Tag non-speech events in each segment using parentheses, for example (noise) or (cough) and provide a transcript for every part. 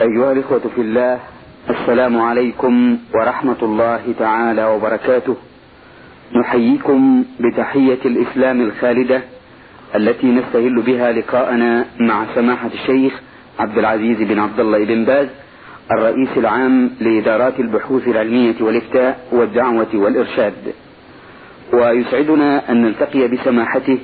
أيها الإخوة في الله السلام عليكم ورحمة الله تعالى وبركاته. نحييكم بتحية الإسلام الخالدة التي نستهل بها لقاءنا مع سماحة الشيخ عبد العزيز بن عبد الله بن باز الرئيس العام لإدارات البحوث العلمية والإفتاء والدعوة والإرشاد. ويسعدنا أن نلتقي بسماحته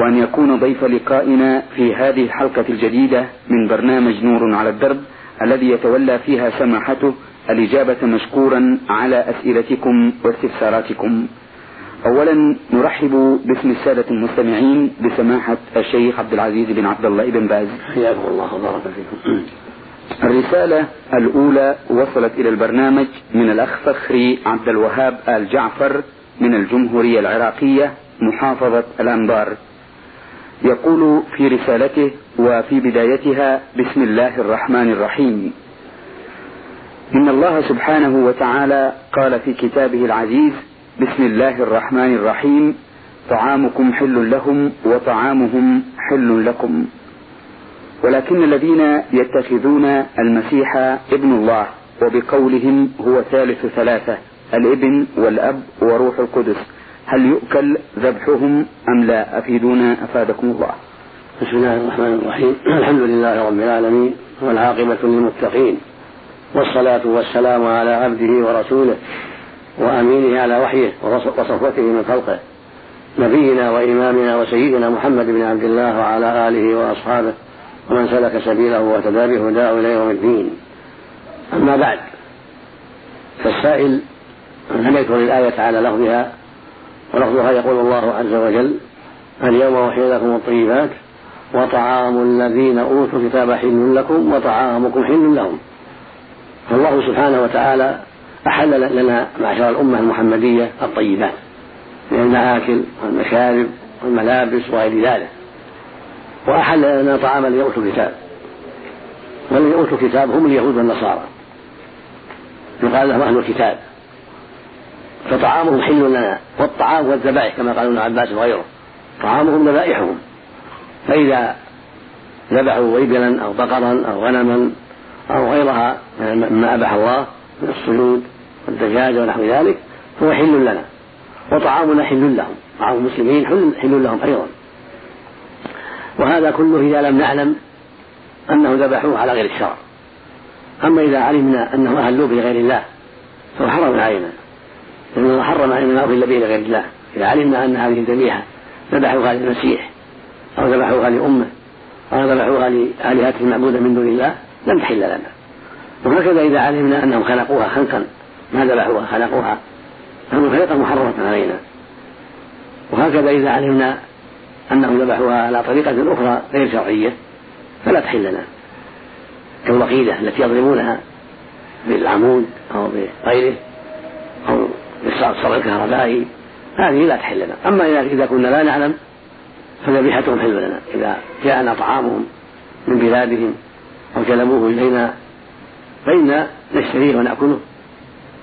وأن يكون ضيف لقائنا في هذه الحلقة الجديدة من برنامج نور على الدرب الذي يتولى فيها سماحته الإجابة مشكورا على أسئلتكم واستفساراتكم. أولا نرحب باسم السادة المستمعين بسماحة الشيخ عبد العزيز بن عبد الله بن باز. حياكم الله وبارك فيكم. الرسالة الأولى وصلت إلى البرنامج من الأخ فخري عبد الوهاب آل جعفر من الجمهورية العراقية محافظة الأنبار. يقول في رسالته وفي بدايتها بسم الله الرحمن الرحيم. إن الله سبحانه وتعالى قال في كتابه العزيز بسم الله الرحمن الرحيم. طعامكم حل لهم وطعامهم حل لكم. ولكن الذين يتخذون المسيح ابن الله وبقولهم هو ثالث ثلاثة الإبن والأب وروح القدس. هل يؤكل ذبحهم أم لا؟ أفيدونا أفادكم الله. بسم الله الرحمن الرحيم. (clears throat) الحمد لله رب العالمين والعاقبة للمتقين والصلاة والسلام على عبده ورسوله وأمينه على وحيه وصفوته من خلقه نبينا وإمامنا وسيدنا محمد بن عبد الله وعلى آله وأصحابه ومن سلك سبيله واهتدى بهداه إلى يوم الدين. أما بعد فالسائل لم يذكر الآية على لفظها؟ ولفظها يقول الله عز وجل اليوم أحيي لكم الطيبات وطعام الذين أوتوا الكتاب حل لكم وطعامكم حل لهم. فالله سبحانه وتعالى أحل لنا معشر الأمة المحمدية الطيبات من المآكل والمشارب والملابس وغير ذلك. وأحل لنا طعام الذين أوتوا الكتاب. والذين أوتوا الكتاب هم اليهود والنصارى. يقال لهم أهل الكتاب. فطعامهم حل لنا والطعام والذبائح كما قال ابن عباس وغيره. طعامهم ذبائحهم. فإذا ذبحوا إبلا أو بقرا أو غنما أو غيرها مما أباح الله من الصيود والدجاج ونحو ذلك فهو حل لنا. وطعامنا حل لهم. طعام المسلمين حل, لهم أيضا. وهذا كله إذا لم نعلم أنه ذبحوه على غير الشرع. أما إذا علمنا أنه أهلوا بغير الله فهو حرام علينا. لأن الله حرم ما أضل به لغير الله. إذا علمنا أن هذه الذبيحة ذبحوها للمسيح أو ذبحوها لأمه أو ذبحوها لآلهة المعبودة من دون الله لم تحل لنا. وهكذا إذا علمنا أنهم خلقوها خلقا ما ذبحوها خلقوها. فهم خلقا محرمة علينا. وهكذا إذا علمنا أنهم ذبحوها على طريقة أخرى غير شرعية فلا تحل لنا. كالوقيدة التي يضربونها بالعمود أو بغيره. بالصرع الكهربائي هذه لا تحل لنا. أما إذا كنا لا نعلم فذبيحتهم حل لنا. إذا جاءنا طعامهم من بلادهم أو جلبوه إلينا فإنا نشتريه ونأكله.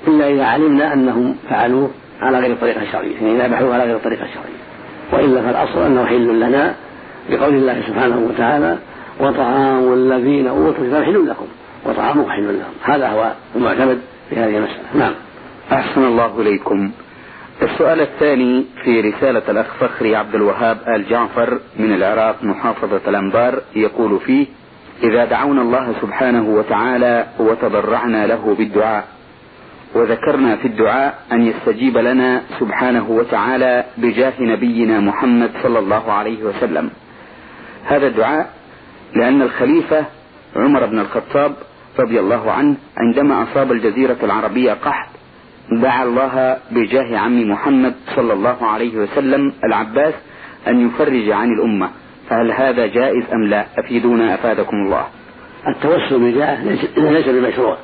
إلا إذا علمنا أنهم فعلوه على غير الطريقة الشرعية يعني ذبحوه على غير الطريقة الشرعية. وإلا فالأصل أنه حل لنا بقول الله سبحانه وتعالى وطعام الذين أوتوا الكتاب حل لكم. وطعامكم حل لهم. هذا هو المعتمد في هذه المسألة. نعم. أحسن الله إليكم. السؤال الثاني في رسالة الأخ فخري عبد الوهاب آل جعفر من العراق محافظة الأنبار يقول فيه إذا دعونا الله سبحانه وتعالى وتضرعنا له بالدعاء وذكرنا في الدعاء أن يستجيب لنا سبحانه وتعالى بجاه نبينا محمد صلى الله عليه وسلم. هذا الدعاء لأن الخليفة عمر بن الخطاب رضي الله عنه عندما أصاب الجزيرة العربية قحط دعا الله بجاه عم محمد صلى الله عليه وسلم العباس أن يفرج عن الأمة. فهل هذا جائز أم لا؟ أفيدونا أفادكم الله. التوسل بجاه ليس بمشروع.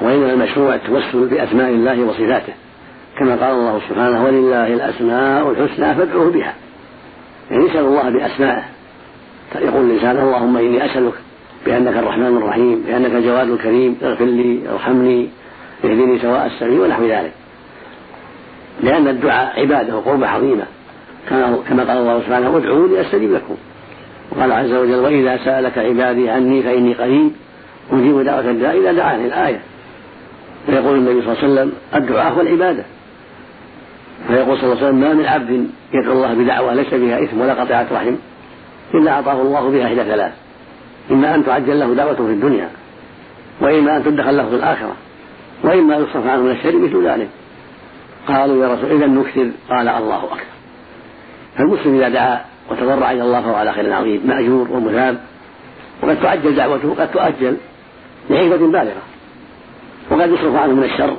وإنما المشروع التوسل بأسماء الله وصفاته. كما قال الله سبحانه ولله الأسماء الحسنى فادعوه بها. يعني يسأل الله بأسمائه. يقول الإنسان اللهم إني أسألك بأنك الرحمن الرحيم بأنك الجواد الكريم اغفر لي ارحمني. اهدني سواء السبيل ونحو ذلك. لأن الدعاء عبادة وقربة عظيمة. كما قال الله سبحانه ادعوني أستجب لكم. وقال عز وجل وإذا سألك عبادي عني فإني قريب أجيب دعوة الداء إذا دعاني الآية. فيقول النبي صلى الله عليه وسلم الدعاء هو العبادة. فيقول صلى الله عليه وسلم ما من عبد يدعو الله بدعوة ليس فيها إثم ولا قطيعة رحم إلا أعطاه الله بها إحدى ثلاث. إما أن تعجل له دعوته في الدنيا وإما أن تدخل له في الآخرة. وإما يصرف عنه من الشر مثل ذلك. قالوا يا رسول إذا نكثر. قال الله أكبر. فالمسلم إذا دعا وتضرع إلى الله فهو على خير عظيم. مأجور ومثاب وقد تعجل دعوته وقد تؤجل لحكمة بالغة. وقد يصرف عنه من الشر.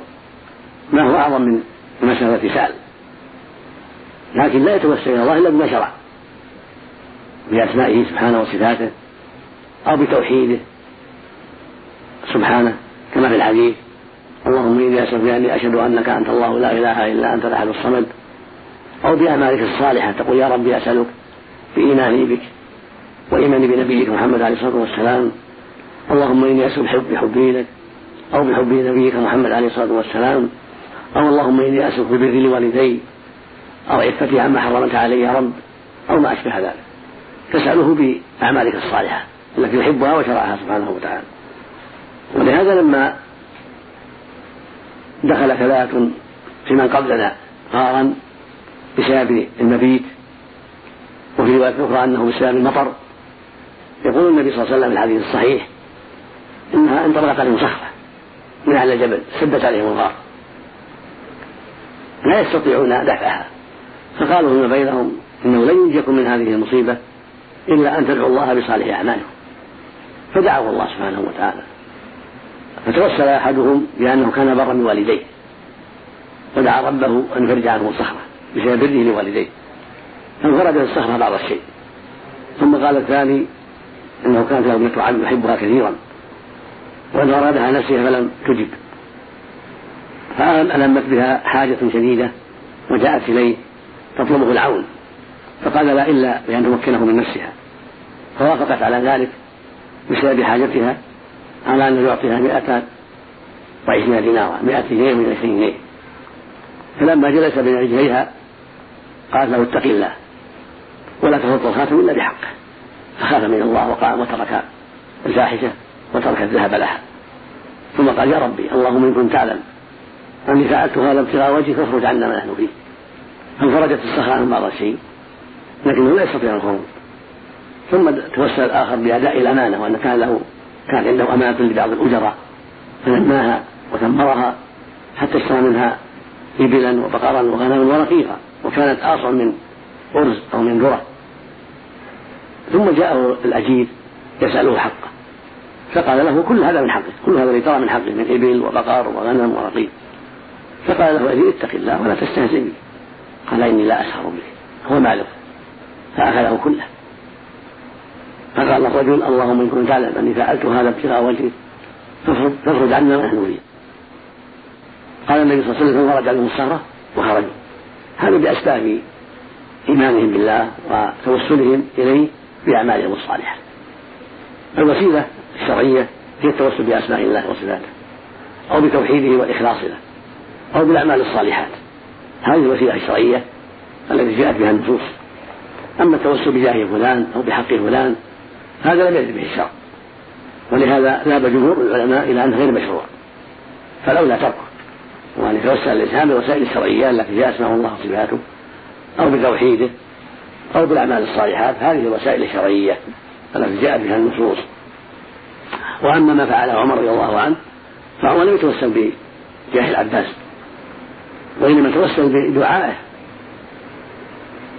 ما هو أعظم من مسألة سأل لكن لا يتوسل إلى الله إلا بما شرع. بأسمائه سبحانه وصفاته أو بتوحيده سبحانه كما في الحديث. اللهم إني أسألك بأني أشهد أنك أنت الله لا إله إلا أنت الأحد الصمد. أو بأعمالك الصالحة تقول يا ربي أسألك بإيماني بك وإيماني بنبيك محمد عليه الصلاة والسلام. اللهم إني أسألك بحبي لك أو بحب نبيك محمد عليه الصلاة والسلام. أو اللهم إني أسألك ببر لوالدي أو عفتي عما حرمت علي يا رب أو ما أشبه ذلك. تسأله بأعمالك الصالحة التي يحبها وشرعها سبحانه وتعالى. ولهذا لما دخل ثلاثة في من قبلنا غارا بسبب المبيت وفي رواية أخرى أنه بسبب المطر. يقول النبي صلى الله عليه وسلم في الحديث الصحيح إنها انطلقت عليهم صخرة من أعلى الجبل سدت عليهم الغار. لا يستطيعون دفعها. فقالوا فيما بينهم إنه لن ينجيكم من هذه المصيبة إلا أن تدعوا الله بصالح أعمالكم. فدعوا الله سبحانه وتعالى. فتوسل أحدهم بأنه كان برا بوالديه فدعا ربه أن يفرج عنه الصخره بسبب بره لوالديه. فانفرجت الصخرة بعض الشيء. ثم قال الثاني إنه كانت له ابنه عم يحبها كثيرا. وان أرادها نفسها فلم تجب. فألمت بها حاجة شديدة وجاءت إليه تطلبه العون. فقال لا إلا بأن تمكنه من نفسها. فوافقت على ذلك بسبب حاجتها على أن يعطيها مئة وعشرين دينارا مئة جنيه من عشرين جنيه. فلما جلس بين رجليها قالت له اتق الله ولا تفض الخاتم إلا بحقه فخاف من الله وقام وترك الفاحشة وترك الذهب لها. ثم قال يا ربي اللهم إن كنت تعلم. أني فعلت هذا ابتغاء وجهك فاخرج عنا ما نحن فيه. فانفرجت الصخرة عن بعض الشيء لكنه لا يستطيع الخروج. ثم توسل الآخر بأداء الأمانة وأن كان له كان عنده أمانة لبعض الأجراء فنماها وثمرها حتى اشترى منها إبلا وبقرا وغنما ورقيقا وكانت أصل من أرز أو من ذرة. ثم جاءه الأجير يسأله حقه فقال له كل هذا من حقك كل هذا ترى من حقك من إبل وبقر وغنم ورقيق. فقال له الأجير اتق الله ولا تستهزئ بي قال إني لا أسهر به هو مالك فأخذه كله. فقال الرجل اللهم إن كنت تعلم أني فعلت هذا ابتغاء وجهك فافرج عنا ما نحن قال النبي صلى الله عليه وسلم فرج عنهم السهرة وخرجوا هذا بأسباب إيمانهم بالله وتوسلهم إليه بأعمالهم الصالحة. الوسيلة الشرعية هي التوسل بأسماء الله وصفاته أو بتوحيده والإخلاص له أو بالأعمال الصالحات. هذه الوسيلة الشرعية التي جاءت بها النصوص. أما التوسل بجاه فلان أو بحق فلان هذا لم يرد به الشرع ولهذا ذهب جمهور العلماء إلى أنه غير مشروع. فلولا تركه. وأن يتوسل الإنسان بالوسائل الشرعية التي جاء اسمه الله وصفاته أو بتوحيده أو بالأعمال الصالحات هذه الوسائل الشرعية التي جاءت بها النصوص. وأما ما فعله عمر رضي الله عنه فهو لم يتوسل بجاه العباس. وإنما توسل بدعائه.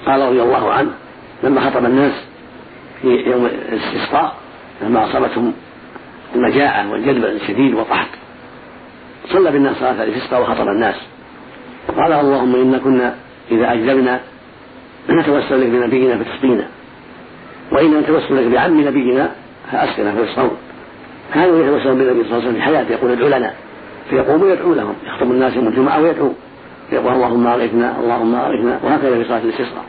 قال رضي الله عنه لما خطب الناس في يوم الاستسقاء لما أصابتهم المجاعة والجدب الشديد والقحط صلى بالناس صلاة الاستسقاء وخطب الناس. قال اللهم إنا كنا إذا أجلبنا نتوسل لك بنبينا فتسقينا وإن نتوسل لك بعم نبينا فأسقنا فيسقون. كانوا يتوسلون بالنبي صلى الله عليه وسلم في حياته يقول ادعو لنا. فيقوم يدعو لهم. يخطب الناس يوم الجمعة ويدعو. يقول اللهم أغثنا اللهم أغثنا وهكذا في صلاة الاستسقاء.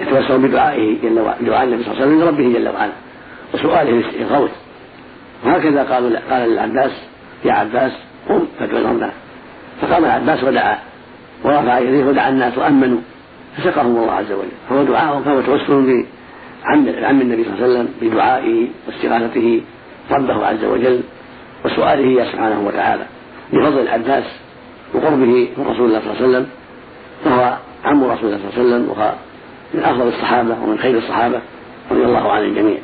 يتوسل بدعائه جل وعلا دعاء النبي صلى الله عليه وسلم لربه جل وعلا وسؤاله الغوث وهكذا قالوا قال للعباس يا عباس قم فادعو ربنا فقام العباس ودعا ورفع يديه ودعا الناس وأمنوا. فسقهم الله عز وجل. فهو دعاء فهو توسل بعم عم النبي صلى الله عليه وسلم بدعائه واستغاثته ربه عز وجل وسؤاله إياه سبحانه وتعالى. لفضل العباس وقربه من رسول الله صلى الله عليه وسلم فهو عم رسول الله صلى الله عليه وسلم من أفضل الصحابة ومن خير الصحابة رضي الله عن الجميع.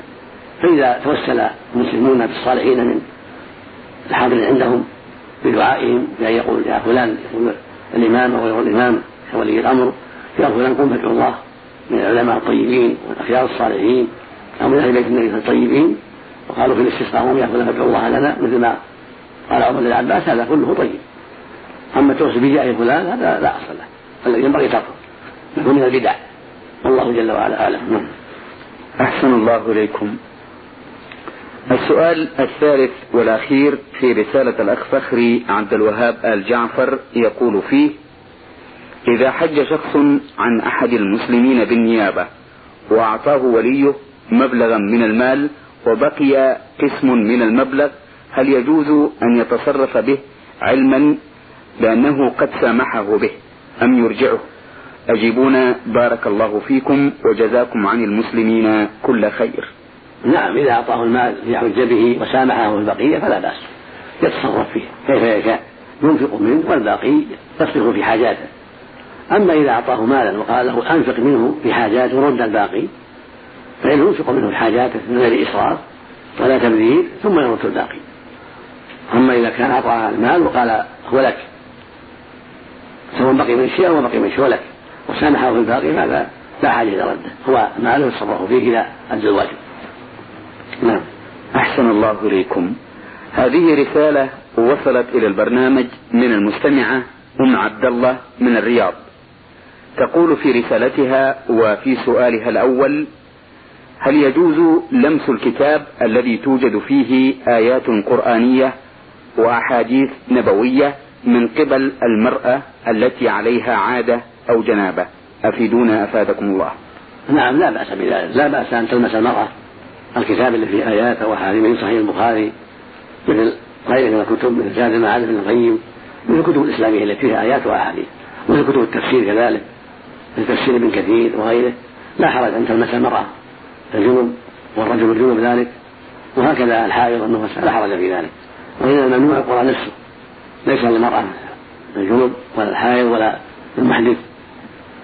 فإذا توسل المسلمون بالصالحين من الحاضر عندهم بدعائهم بأن يقول يا فلان يقول الإمام أو غير الإمام كولي الأمر يا فلان قم فادعو الله من العلماء الطيبين والأخيار الصالحين أو من أهل بيت النبي الطيبين. وقالوا في الاستسقاء قوم يا فلان فادعو الله لنا مثل ما قال عمر العباس هذا كله طيب. أما التوسل بجاه فلان هذا لا أصل له الذي ينبغي تركه يكون من البدع. والله جل وعلا أعلم. نعم. أحسن الله إليكم. السؤال الثالث والأخير في رسالة الأخ فخري عبد الوهاب آل جعفر يقول فيه إذا حج شخص عن أحد المسلمين بالنيابة وأعطاه وليه مبلغا من المال وبقي قسم من المبلغ هل يجوز أن يتصرف به علما بأنه قد سامحه به أم يرجعه؟ أجيبونا بارك الله فيكم وجزاكم عن المسلمين كل خير. نعم إذا أعطاه المال ليحج به وسامحه البقية فلا بأس. يتصرف فيه كيف يشاء. ينفق منه والباقي يصرف في حاجاته. أما إذا أعطاه مالا وقال له أنفق منه في حاجاته ورد الباقي فإنه ينفق منه في حاجاته من غير إسراف ولا تبذير ثم يرد الباقي. أما إذا كان أعطاه المال وقال هو لك سواء بقي من شيء أو بقي من شيء لك. وسامحه في الباقي فهذا لا حاجة إلى رده. هو ماله يتصرف فيه إذا أدى الواجب. نعم. أحسن الله إليكم. هذه رسالة وصلت إلى البرنامج من المستمعة أم عبد الله من الرياض. تقول في رسالتها وفي سؤالها الأول هل يجوز لمس الكتاب الذي توجد فيه آيات قرآنية وأحاديث نبوية من قبل المرأة التي عليها عادة أو جنابة. أفيدونا أفادكم الله. نعم لا بأس بذلك. لا بأس أن تلمس المرأة. الكتاب اللي فيه آيات أو أحاديث من صحيح البخاري مثل غيره من الكتب مثل زاد المعارف ابن القيم مثل الكتب الإسلامية التي فيها آيات وأحاديث مثل كتب التفسير كذلك مثل تفسير ابن كثير وغيره. لا حرج أن تلمس المرأة. الجنوب والرجل الجنوب ذلك. وهكذا الحائض والنفس لا حرج في ذلك. وإنما ممنوع القرآن نفسه ليس للمرأة الجنوب ولا الحائض ولا المحدث.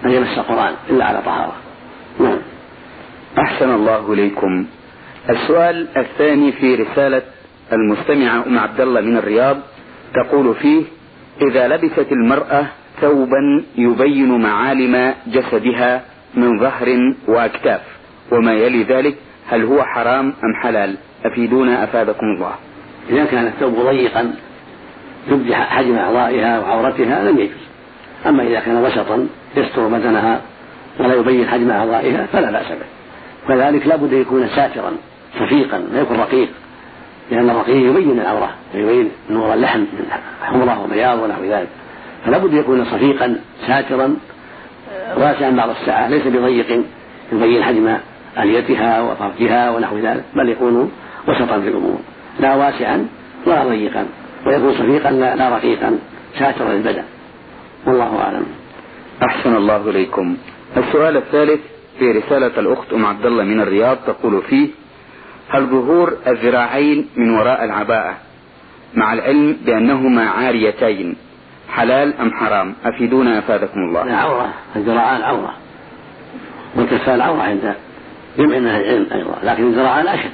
أن يمس القرآن إلا على طهارة. نعم. أحسن الله إليكم. السؤال الثاني في رسالة المستمعة أم عبد الله من الرياض تقول فيه إذا لبست المرأة ثوبا يبين معالم جسدها من ظهر وأكتاف وما يلي ذلك؟ هل هو حرام أم حلال؟ أفيدونا أفادكم الله. إذا كان الثوب ضيقا يبدي حجم أعضائها وعورتها لم يجوز. أما إذا كان وسطا يستر بدنها ولا يبين حجم أعضائها فلا بأس به. كذلك لابد أن يكون ساترا صفيقا لا يكون رقيق لأن الرقيق يبين العورة ويبين نور اللحم من حمرة وبياض ونحو ذلك. فلا بد يكون صفيقا ساترا واسعا بعض الساعة ليس بضيق يبين حجم أليتها وفرجها ونحو ذلك بل يكون وسطا في الأمور. لا واسعا ولا ضيقا ويكون صفيقا لا, لا رقيقا ساترا للبدن. والله أعلم. أحسن الله إليكم. السؤال الثالث في رسالة الأخت أم عبد الله من الرياض تقول فيه هل ظهور الذراعين من وراء العباءة مع العلم بأنهما عاريتين حلال أم حرام؟ أفيدونا أفادكم الله. لا عورة. الذراعان عورة والكفان عورة عند جمع من العلم أيضا. لكن الذراعان أشد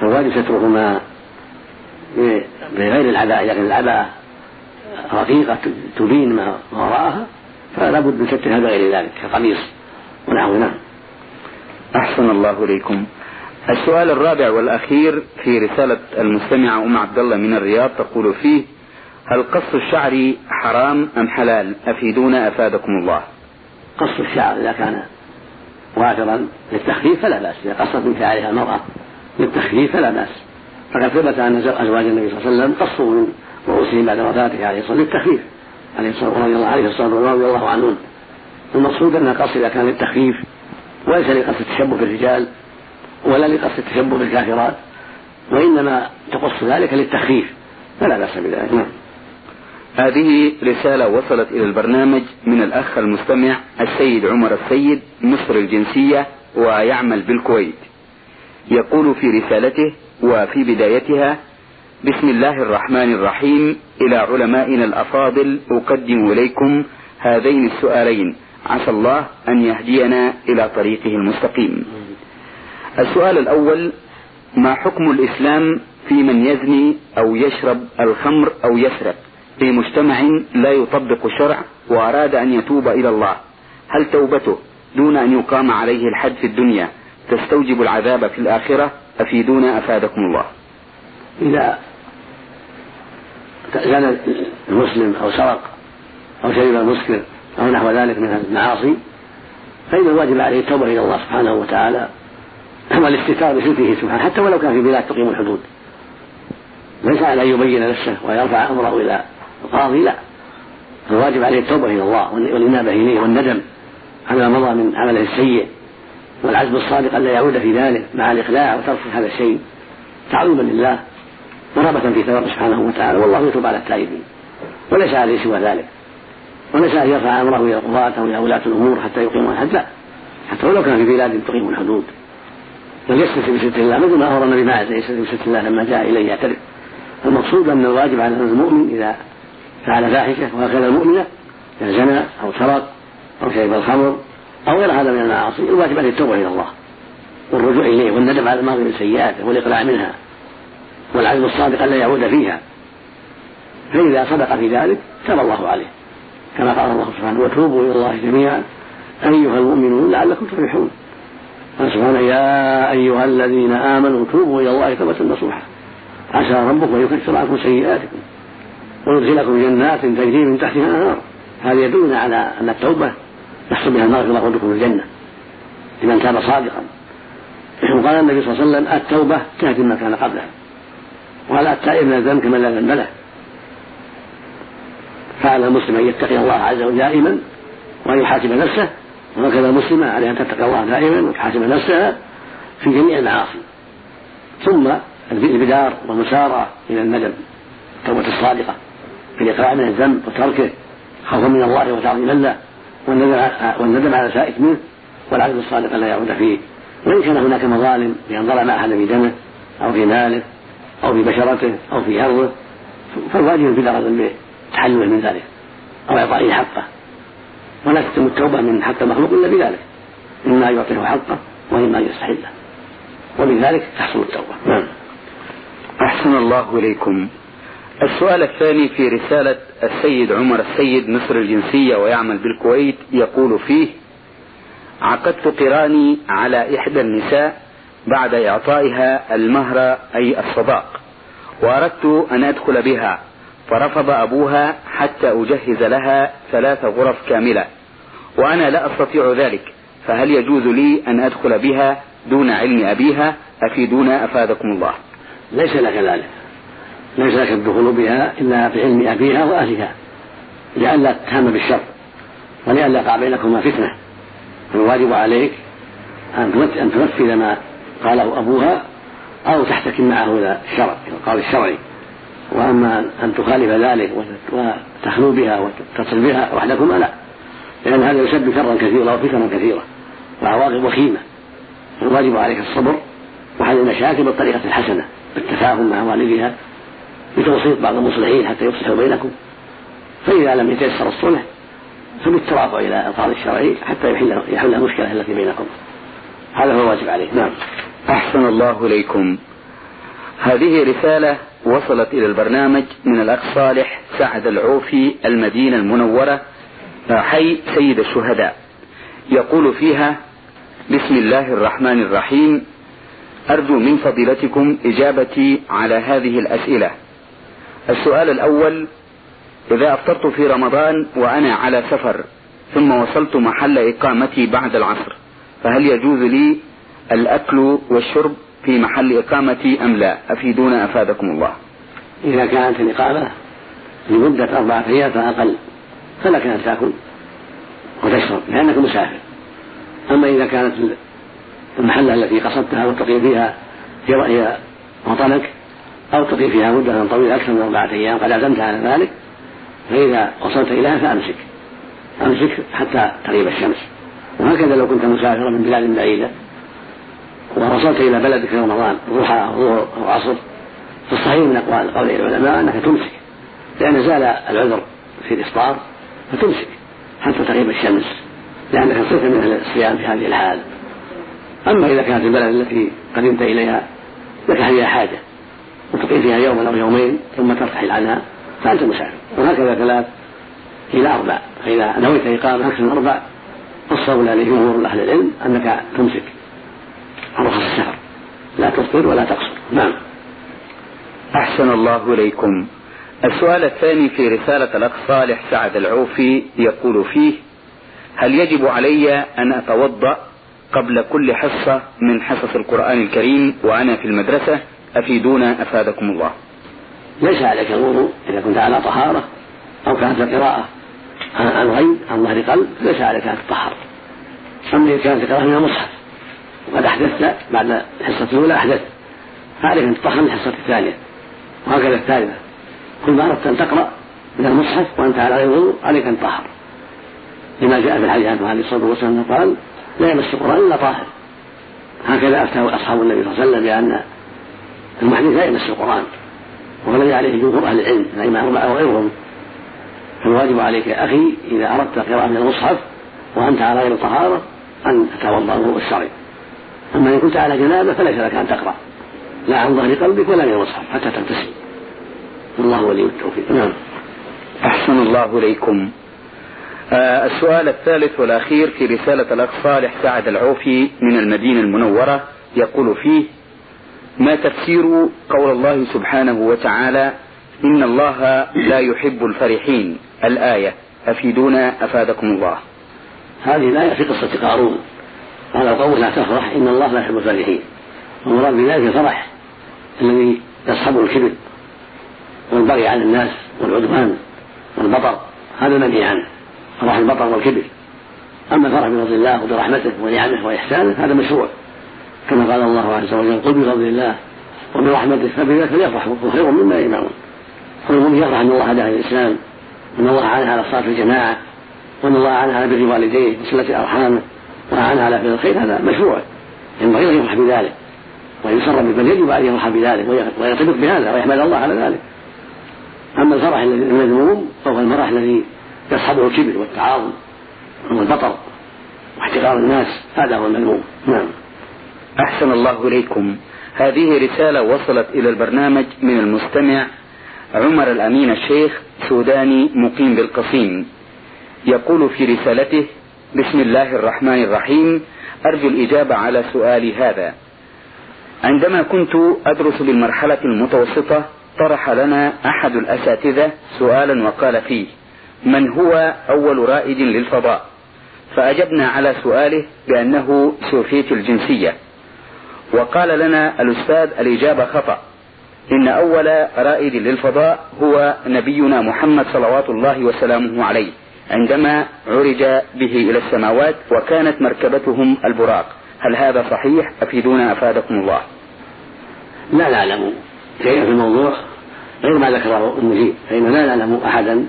فالواجب سترهما بغير العباءة لكن العباءة رقيقة تبين ما وراءها فلا بد من سترها بغير ذلك كقميص ونحو نعم. أحسن الله إليكم. السؤال الرابع والأخير في رسالة المستمعة أم عبد الله من الرياض تقول فيه هل قص الشعر حرام أم حلال؟ أفيدونا أفادكم الله. قص الشعر إذا كان وافرا للتخفيف فلا بأس إذا قصت من شعرها المرأة للتخفيف فلا بأس. فقد ثبت أن أزواج النبي صلى الله عليه وسلم قصوا من رؤوسهم بعد وفاته عليه والسلام للتخفيف. عليه الصلاة رضي الله عليه والسلام رضي الله عنهم المقصود أن القص إذا كان للتخفيف وليس لقصد التشبه بالرجال ولا لقصد التشبه بالكافرات وإنما تقص ذلك للتخفيف. فلا بأس بذلك. نعم. هذه رسالة وصلت إلى البرنامج من الأخ المستمع السيد عمر السيد مصر الجنسية ويعمل بالكويت. يقول في رسالته وفي بدايتها بسم الله الرحمن الرحيم. إلى علمائنا الأفاضل أقدم إليكم هذين السؤالين. عسى الله أن يهدينا إلى طريقه المستقيم. السؤال الأول ما حكم الإسلام في من يزني أو يشرب الخمر أو يسرق؟ في مجتمع لا يطبق الشرع وأراد أن يتوب إلى الله. هل توبته دون أن يقام عليه الحد في الدنيا تستوجب العذاب في الآخرة أفيدونا أفادكم الله؟ إذا زنى المسلم أو سرق أو شرب المسكر أو نحو ذلك من المعاصي فإن الواجب عليه التوبة إلى الله سبحانه وتعالى والاستتار بستره سبحانه حتى ولو كان في بلاد تقيم الحدود. ليس على أن يبين نفسه ويرفع أمره إلى القاضي لا. الواجب عليه التوبة إلى الله والإنابة إليه والندم على ما مضى من عمله السيء والعزم الصادق ألا يعود في ذلك مع الإقلاع وترك هذا الشيء تعظيما لله. ورغبة في ثوابه سبحانه وتعالى والله يتوب على التائبين. وليس عليه سوى ذلك. وليس أن يرفع أمره إلى القضاة أو إلى ولاة الأمور حتى يقيموا الحد لا. حتى ولو كان في بلاد تقيم الحدود. بل يستتر بستر الله. مثل ما أمر النبي معه يستتر بستر الله لما جاء إليه يعترف. المقصود أن الواجب على المؤمن إذا فعل فاحشة وهكذا المؤمنة زنى أو سرق أو شرب الخمر أو غير هذا من المعاصي الواجب عليه التوبة إلى الله والرجوع إليه والندم على الماضي من سيئاته والإقلاع منها. والعزم الصادق ألا يعود فيها. فإذا صدق في ذلك تاب الله عليه. كما قال الله سبحانه وتوبوا إلى الله جميعا. أيها المؤمنون لعلكم تفلحون. قال سبحانه يا أيها الذين آمنوا توبوا إلى الله توبة نصوحا عسى ربكم أن يكفر عنكم سيئاتكم ويدخلكم جنات تجري من تحتها الأنهار. هذا يدلنا على أن التوبة يحصل بها المغفرة ودخول الجنة. لمن كان صادقا. وقال النبي صلى الله عليه وسلم التوبة تهدم ما كان قبلها. ولا التائب من الذنب كمن لا ذنب له فعلى المسلم أن يتقي الله عز وجل دائما وان يحاسب نفسه وهكذا المسلمه عليها أن تتقي الله دائما وتحاسب نفسها في جميع المعاصي. ثم البدار والمسارعة إلى الندم التوبة الصادقة في الاقلاع من الذنب وتركه خوفا من الله وتعظيما له والندم على سائق منه والعزم الصادق لا يعود فيه. وإن كان هناك مظالم بان ظلم احدا في دمه أو في ماله أو في بشرته أو في أرضه فالواجب في ذنبه تحلله من ذلك أو إعطائه حقه. ولا تتم التوبة من حق المخلوق إلا بذلك. إما يعطيه حقه وإما يستحله. وبذلك تحصل التوبة. نعم. أحسن الله إليكم. السؤال الثاني في رسالة السيد عمر السيد مصر الجنسية ويعمل بالكويت يقول فيه عقدت قراني على إحدى النساء بعد إعطائها المهر أي الصداق. وأردت أن أدخل بها فرفض أبوها حتى أجهز لها ثلاث غرف كاملة. وأنا لا أستطيع ذلك فهل يجوز لي أن أدخل بها دون علم أبيها؟ أفيدونا أفادكم الله. ليس لك ذلك. ليس لك الدخول بها إلا بعلم أبيها وأهلها لئلا تتهم بالشر ولئلا يقع بينكما فتنة. فالواجب عليك أن تنفذ ما قاله أبوها أو تحتكم معه إلى الشرع إلى القول الشرعي. وأما أن تخالف ذلك وتخلو بها وتصل بها وحدكما لا. لأن هذا يسبب شرا كثيرا وفتنا كثيره وعواقب وخيمة. الواجب عليك الصبر وحل المشاكل بالطريقة الحسنة بالتفاهم مع والدها بتوسيط بعض المصلحين حتى يصلحوا بينكم. فإذا لم يتيسر الصلح فبالترافع إلى القاضي الشرعي حتى يحل يحل المشكلة التي بينكم. هذا هو الواجب عليه. نعم. أحسن الله إليكم. هذه رسالة وصلت إلى البرنامج من الأخ صالح سعد العوفي المدينة المنورة حي سيد الشهداء. يقول فيها بسم الله الرحمن الرحيم. أرجو من فضيلتكم إجابتي على هذه الأسئلة. السؤال الأول إذا أفطرت في رمضان وأنا على سفر ثم وصلت محل إقامتي بعد العصر فهل يجوز لي الأكل والشرب في محل إقامتي أم لا؟ أفيدونا أفادكم الله. إذا كانت الإقامة لمدة أربعة أيام فأقل فلك أن تأكل وتشرب لأنك مسافر. أما إذا كانت المحلة التي قصدتها وتقيم فيها هي وطنك أو تقيم فيها مدة طويلة أكثر من أربعة أيام قد عزمت على ذلك فإذا وصلت إليها فأمسك. أمسك حتى تغيب الشمس. وهكذا لو كنت مسافرا من بلاد بعيدة ووصلت إلى بلدك في رمضان ضحى ظهر أو عصر فالصحيح من أقوال قول العلماء أنك تمسك لأن زال العذر في الإفطار فتمسك حتى تغيب الشمس لأنك صرت من أهل الصيام في هذه الحال. أما إذا كانت البلد التي قدمت إليها لك فيها حاجة وتقيم فيها يوما أو يومين ثم ترتحل عنها فأنت مسافر. وهكذا ثلاث إلى أربع. فإذا نويت إقامة أكثر من أربع الصولى لجمهور أهل العلم أنك تمسك. عن رخص السفر لا تفطر ولا تقصر. نعم. أحسن الله إليكم. السؤال الثاني في رسالة الأخ صالح سعد العوفي يقول فيه هل يجب علي أن أتوضأ قبل كل حصة من حصص القرآن الكريم وأنا في المدرسة؟ أفيدونا أفادكم الله. ليس عليك الوضوء إذا كنت على طهارة أو كانت القراءة عن غيب عن ظهر قلب ليس عليك أن تطهر. أما إذا كانت القراءة من المصحف. وقد أحدثت بعد الحصة الأولى أحدثت فعليك أن تطهر من الحصة الثانية. وهكذا الثالثة. كل ما أردت أن تقرأ من المصحف وأنت على غير وضوء عليك أن تطهر. لما جاء في الحديث عنه عليه الصلاة والسلام قال لا يمس القرآن إلا طاهر. هكذا أفتاه أصحاب النبي صلى الله عليه وسلم بأن المحدث لا يمس القرآن. والذي عليه جمهور أهل العلم الأئمة أربعة وغيرهم. فالواجب عليك يا أخي إذا أردت قراءة من المصحف وأنت على غير طهارة أن تتوضأ الوضوء الشرعي أما إن كنت على جنابة فليس لك أن تقرأ. لا عن ظهر قلبك ولا من المصحف حتى تغتسل والله ولي التوفيق. نعم. أحسن الله إليكم. آه السؤال الثالث والأخير في رسالة الأخ صالح سعد العوفي من المدينة المنورة يقول فيه ما تفسير قول الله سبحانه وتعالى إن الله لا يحب الفرحين؟ الآية. أفيدونا؟ أفادكم الله. هذه الآية في قصة قارون. قال القوم لا تفرح إن الله لا يحب الفرحين. والمراد بذلك الفرح الذي يصحبه الكبر والبغي على الناس والعدوان والبطر هذا منهي عنه. فرح البطر والكبر. أما الفرح بفضل الله وبرحمته ونعمه وإحسانه هذا مشروع. كما قال الله عز وجل قل بفضل الله وبرحمته فبذلك فليفرحوا خير مما يجمعون. كل مؤمن يفرح؟ إن الله هداه الإسلام وان الله اعانه على الصلاة في الجماعة وإن الله اعانه على بر والديه وصله ارحامه واعانه على فعل الخير هذا مشروع. ينبغي أن يفرح بذلك. ويسر بل يجب أن يفرح بذلك ويرتبط بهذا ويحمد الله على ذلك. أما الفرح الذي المذموم فهو الفرح الذي يصحبه الكبر والتعاظم والبطر واحتقار الناس هذا هو المذموم. نعم. أحسن الله إليكم. هذه رسالة وصلت إلى البرنامج من المستمع عمر الأمين الشيخ سوداني مقيم بالقصيم. يقول في رسالته بسم الله الرحمن الرحيم. أرجو الإجابة على سؤالي هذا. عندما كنت أدرس بالمرحلة المتوسطة طرح لنا أحد الأساتذة سؤالا وقال فيه من هو أول رائد للفضاء؟ فأجبنا على سؤاله بأنه سوفيت الجنسية. وقال لنا الأستاذ الإجابة خطأ. إن أول رائد للفضاء هو نبينا محمد صلوات الله وسلامه عليه. عندما عرج به إلى السماوات وكانت مركبتهم البراق. هل هذا صحيح؟ أفيدونا أفادكم الله. لا نعلم. شيئا في الموضوع؟ غير ما ذكره المجيب فإننا لا نعلم أحدا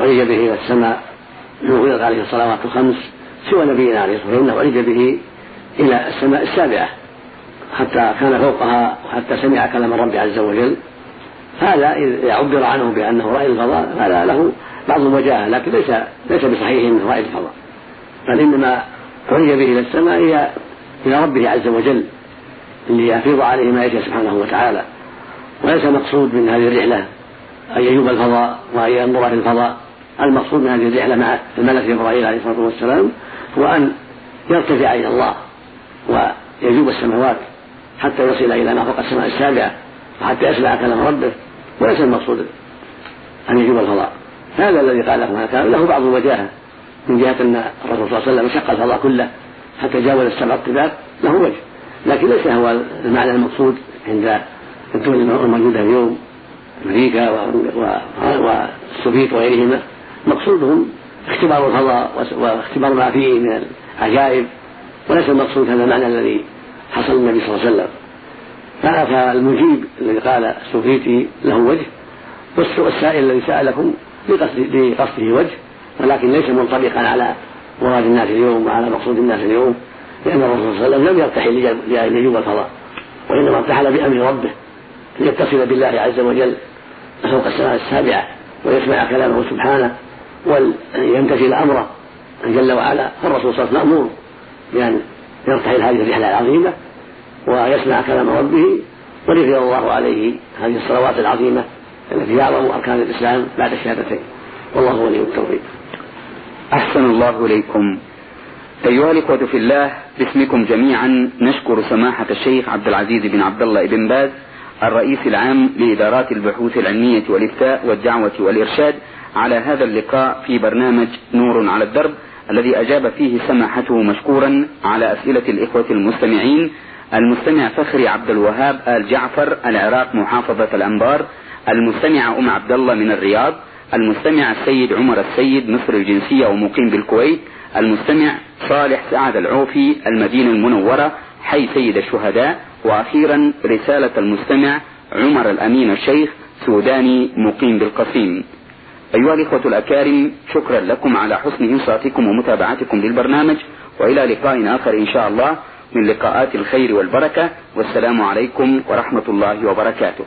عرج به إلى السماء من عليه الصلوات الخمس سوى نبينا عليه الصلاة والسلام عرج به إلى السماء السابعة. حتى كان فوقها وحتى سمع كلام الرب عز وجل. هذا إذا عبر عنه بأنه رائد الفضاء هذا له بعض الوجاهة لكن ليس ليس بصحيح أنه رائد الفضاء بل إنما عرج به إلى السماء إلى إلى ربه عز وجل ليفيض عليه ما يشاء سبحانه وتعالى. وليس المقصود من هذه الرحلة أن يجوب الفضاء وأن ينظر في الفضاء المقصود من هذه الرحلة مع الملك إبراهيم عليه الصلاة والسلام هو أن يرتفع إلى الله ويجوب السماوات حتى يصل إلى ما فوق السماء السابعة وحتى يسمع كلام ربه. وليس المقصود أن يجوب الفضاء هذا الذي قاله ما كان له بعض الوجاهة من جهة أن الرسول صلى الله عليه وسلم شق الفضاء كله حتى جاوز السبع الطباق له وجه. لكن ليس هو المعنى المقصود عند الدول الموجودة اليوم أمريكا والسوفيت وغيرهما. مقصودهم اختبار الفضاء واختبار ما فيه من العجائب. وليس المقصود هذا المعنى الذي حصل النبي صلى الله عليه وسلم. فالمجيب الذي قال السوفيتي له وجه. والسائل الذي سألكم لقصده وجه ولكن ليس منطبقا على مراد الناس اليوم وعلى مقصود الناس اليوم لأن الرسول صلى الله عليه وسلم لم يرتحل لنجوم الفضاء وإنما ارتحل بأمر ربه ليتصل بالله عز وجل فوق السماء السابعة ويسمع كلامه سبحانه ويمتثل أمره جل وعلا. فالرسول صلى الله عليه وسلم مأمور بأن يرتحل هذه الرحلة العظيمة ويسمع كلام ربه وليفرض الله عليه هذه الصلوات العظيمة. التي أعظم أركان الإسلام بعد الشهادتين والله ولي التوفيق. أحسن الله إليكم. أيها الإخوة في الله باسمكم جميعا نشكر سماحة الشيخ عبد العزيز بن عبد الله بن باز الرئيس العام لإدارات البحوث العلمية والإفتاء والدعوة والإرشاد على هذا اللقاء في برنامج نور على الدرب الذي أجاب فيه سماحته مشكورا على أسئلة الإخوة المستمعين المستمع فخري عبد الوهاب آل جعفر العراق محافظة الأنبار المستمع أم عبد الله من الرياض المستمع السيد عمر السيد مصر الجنسية ومقيم بالكويت المستمع صالح سعد العوفي المدينة المنورة حي سيد الشهداء وأخيرا رسالة المستمع عمر الأمين الشيخ سوداني مقيم بالقصيم. أيها الإخوة الأكارم شكرا لكم على حسن إنصاتكم ومتابعتكم للبرنامج وإلى لقاء آخر إن شاء الله من لقاءات الخير والبركة والسلام عليكم ورحمة الله وبركاته.